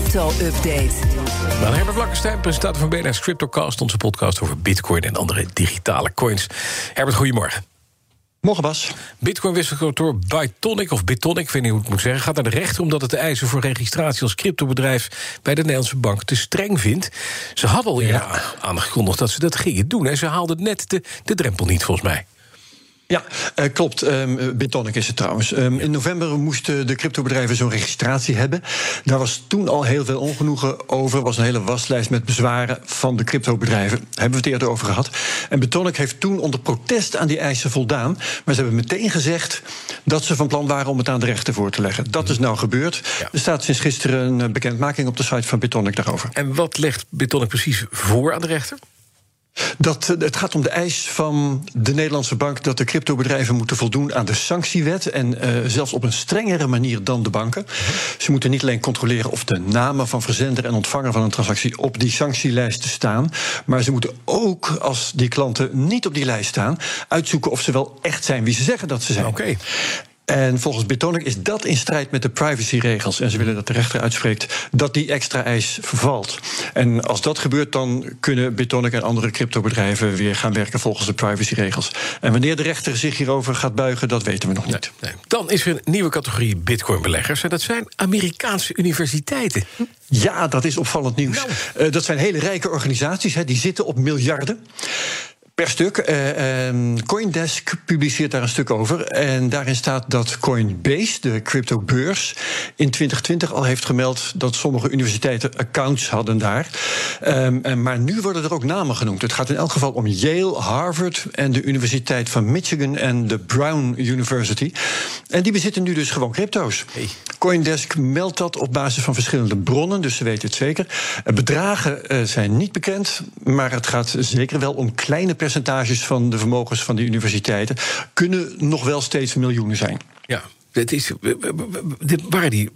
crypto-update. Nou, Herbert Blankenstein, presentator van BNS Cryptocast... onze podcast over bitcoin en andere digitale coins. Herbert, goedemorgen. Morgen, Bas. Bitcoin-wisselkantoor Bitonic, of Bitonic, ik weet niet hoe ik het moet zeggen... gaat naar de rechter omdat het de eisen voor registratie als cryptobedrijf... bij de Nederlandse bank te streng vindt. Ze hadden al ja. aangekondigd dat ze dat gingen doen... en ze haalden net de, de drempel niet, volgens mij. Ja, uh, klopt. Um, Bitonic is het trouwens. Um, in november moesten de cryptobedrijven zo'n registratie hebben. Daar was toen al heel veel ongenoegen over. Er was een hele waslijst met bezwaren van de cryptobedrijven. Daar hebben we het eerder over gehad. En Bitonic heeft toen onder protest aan die eisen voldaan. Maar ze hebben meteen gezegd dat ze van plan waren om het aan de rechter voor te leggen. Dat is nou gebeurd. Ja. Er staat sinds gisteren een eh, bekendmaking op de site van Bitonic daarover. En wat legt Bitonic precies voor aan de rechter? Dat, het gaat om de eis van de Nederlandse bank dat de cryptobedrijven moeten voldoen aan de sanctiewet. En uh, zelfs op een strengere manier dan de banken. Ze moeten niet alleen controleren of de namen van verzender en ontvanger van een transactie op die sanctielijst staan. Maar ze moeten ook, als die klanten niet op die lijst staan, uitzoeken of ze wel echt zijn wie ze zeggen dat ze zijn. Oké. En volgens Bitonic is dat in strijd met de privacyregels. En ze willen dat de rechter uitspreekt dat die extra eis vervalt. En als dat gebeurt, dan kunnen Bitonic en andere cryptobedrijven weer gaan werken volgens de privacyregels. En wanneer de rechter zich hierover gaat buigen, dat weten we nog niet. Nee, nee. Dan is er een nieuwe categorie Bitcoin-beleggers. En dat zijn Amerikaanse universiteiten. Ja, dat is opvallend nieuws. Nou. Uh, dat zijn hele rijke organisaties, hè, die zitten op miljarden per stuk. Uh, Coindesk publiceert daar een stuk over. En daarin staat dat Coinbase, de cryptobeurs, in 2020 al heeft gemeld dat sommige universiteiten accounts hadden daar. Um, maar nu worden er ook namen genoemd. Het gaat in elk geval om Yale, Harvard en de Universiteit van Michigan en de Brown University. En die bezitten nu dus gewoon crypto's. Hey. Coindesk meldt dat op basis van verschillende bronnen, dus ze weten het zeker. Bedragen uh, zijn niet bekend, maar het gaat zeker wel om kleine percentages van de vermogens van die universiteiten kunnen nog wel steeds miljoenen zijn. Ja, het is, waren die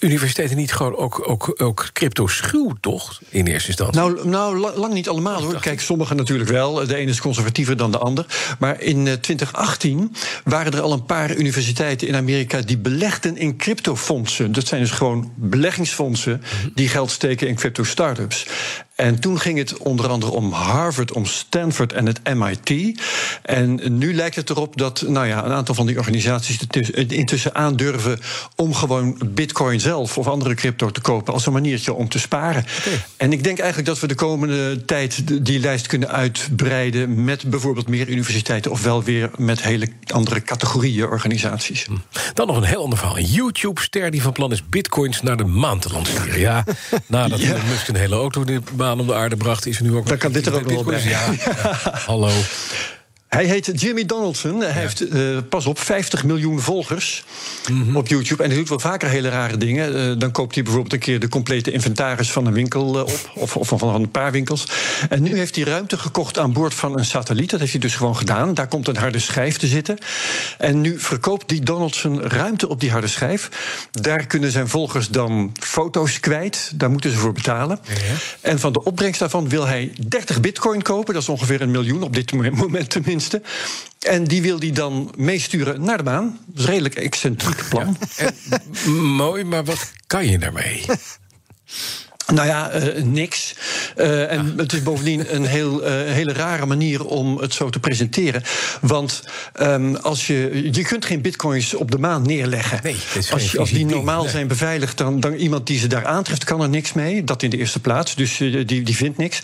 universiteiten niet gewoon ook, ook, ook crypto-schuw, toch? In eerste instantie? Nou, nou lang niet allemaal hoor. Kijk, sommigen natuurlijk wel. De ene is conservatiever dan de ander. Maar in 2018 waren er al een paar universiteiten in Amerika die belegden in cryptofondsen. Dat zijn dus gewoon beleggingsfondsen die geld steken in crypto-startups. En toen ging het onder andere om Harvard, om Stanford en het MIT. En nu lijkt het erop dat nou ja, een aantal van die organisaties intussen aandurven om gewoon Bitcoin zelf of andere crypto te kopen als een maniertje om te sparen. Okay. En ik denk eigenlijk dat we de komende tijd die lijst kunnen uitbreiden met bijvoorbeeld meer universiteiten of wel weer met hele andere categorieën organisaties. Hm. Dan nog een heel ander verhaal. Een YouTube-ster die van plan is bitcoins naar de maan te lanceren. Ja, nadat ja. Elon Musk een hele auto de baan om de aarde bracht, is er nu ook. Dan kan dit er ook wel bij. Ja. ja. Hallo. Hij heet Jimmy Donaldson. Hij ja. heeft, uh, pas op, 50 miljoen volgers mm -hmm. op YouTube. En hij doet wel vaker hele rare dingen. Uh, dan koopt hij bijvoorbeeld een keer de complete inventaris van een winkel uh, op. Of, of, van een paar winkels. En nu heeft hij ruimte gekocht aan boord van een satelliet. Dat heeft hij dus gewoon gedaan. Daar komt een harde schijf te zitten. En nu verkoopt die Donaldson ruimte op die harde schijf. Daar kunnen zijn volgers dan foto's kwijt. Daar moeten ze voor betalen. Ja. En van de opbrengst daarvan wil hij 30 bitcoin kopen. Dat is ongeveer een miljoen op dit moment tenminste. En die wil hij dan meesturen naar de maan. Dat is een redelijk excentriek plan. Ja. En, mooi, maar wat kan je daarmee? Nou ja, uh, niks. Uh, en het is bovendien een heel, uh, hele rare manier om het zo te presenteren. Want um, als je, je kunt geen bitcoins op de maan neerleggen. Nee, als, je, als die normaal zijn beveiligd, dan, dan iemand die ze daar aantreft, kan er niks mee. Dat in de eerste plaats. Dus die, die vindt niks.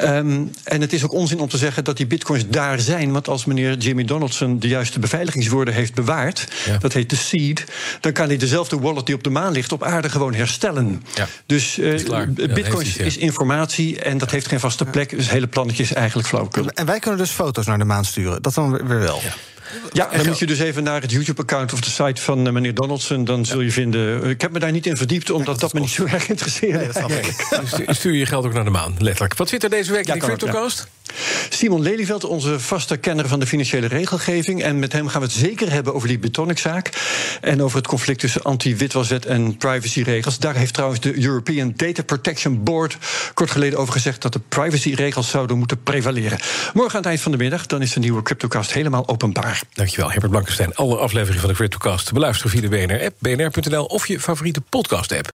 Um, en het is ook onzin om te zeggen dat die bitcoins daar zijn. Want als meneer Jimmy Donaldson de juiste beveiligingswoorden heeft bewaard, ja. dat heet de seed, dan kan hij dezelfde wallet die op de maan ligt op aarde gewoon herstellen. Ja. Dus Bitcoin ja, is informatie en dat heeft geen vaste plek. Dus het hele plannetje is eigenlijk flauwekul. En wij kunnen dus foto's naar de maan sturen. Dat dan weer wel. Ja. Ja, dan moet je dus even naar het YouTube-account of de site van uh, meneer Donaldson. Dan zul je vinden. Ik heb me daar niet in verdiept, omdat dat, dat me niet zo erg interesseert. Nee, nee. Stuur je geld ook naar de maan, letterlijk. Wat zit er deze week ja, in de CryptoCast? Ja. Simon Lelyveld, onze vaste kenner van de financiële regelgeving. En met hem gaan we het zeker hebben over die Betonic-zaak. En over het conflict tussen anti-witwaswet en privacyregels. Daar heeft trouwens de European Data Protection Board kort geleden over gezegd dat de privacyregels zouden moeten prevaleren. Morgen aan het eind van de middag, dan is de nieuwe CryptoCast helemaal openbaar. Dankjewel, Herbert Blankenstein. Alle afleveringen van de CryptoCast beluisteren via de BNR-app, bnr.nl of je favoriete podcast-app.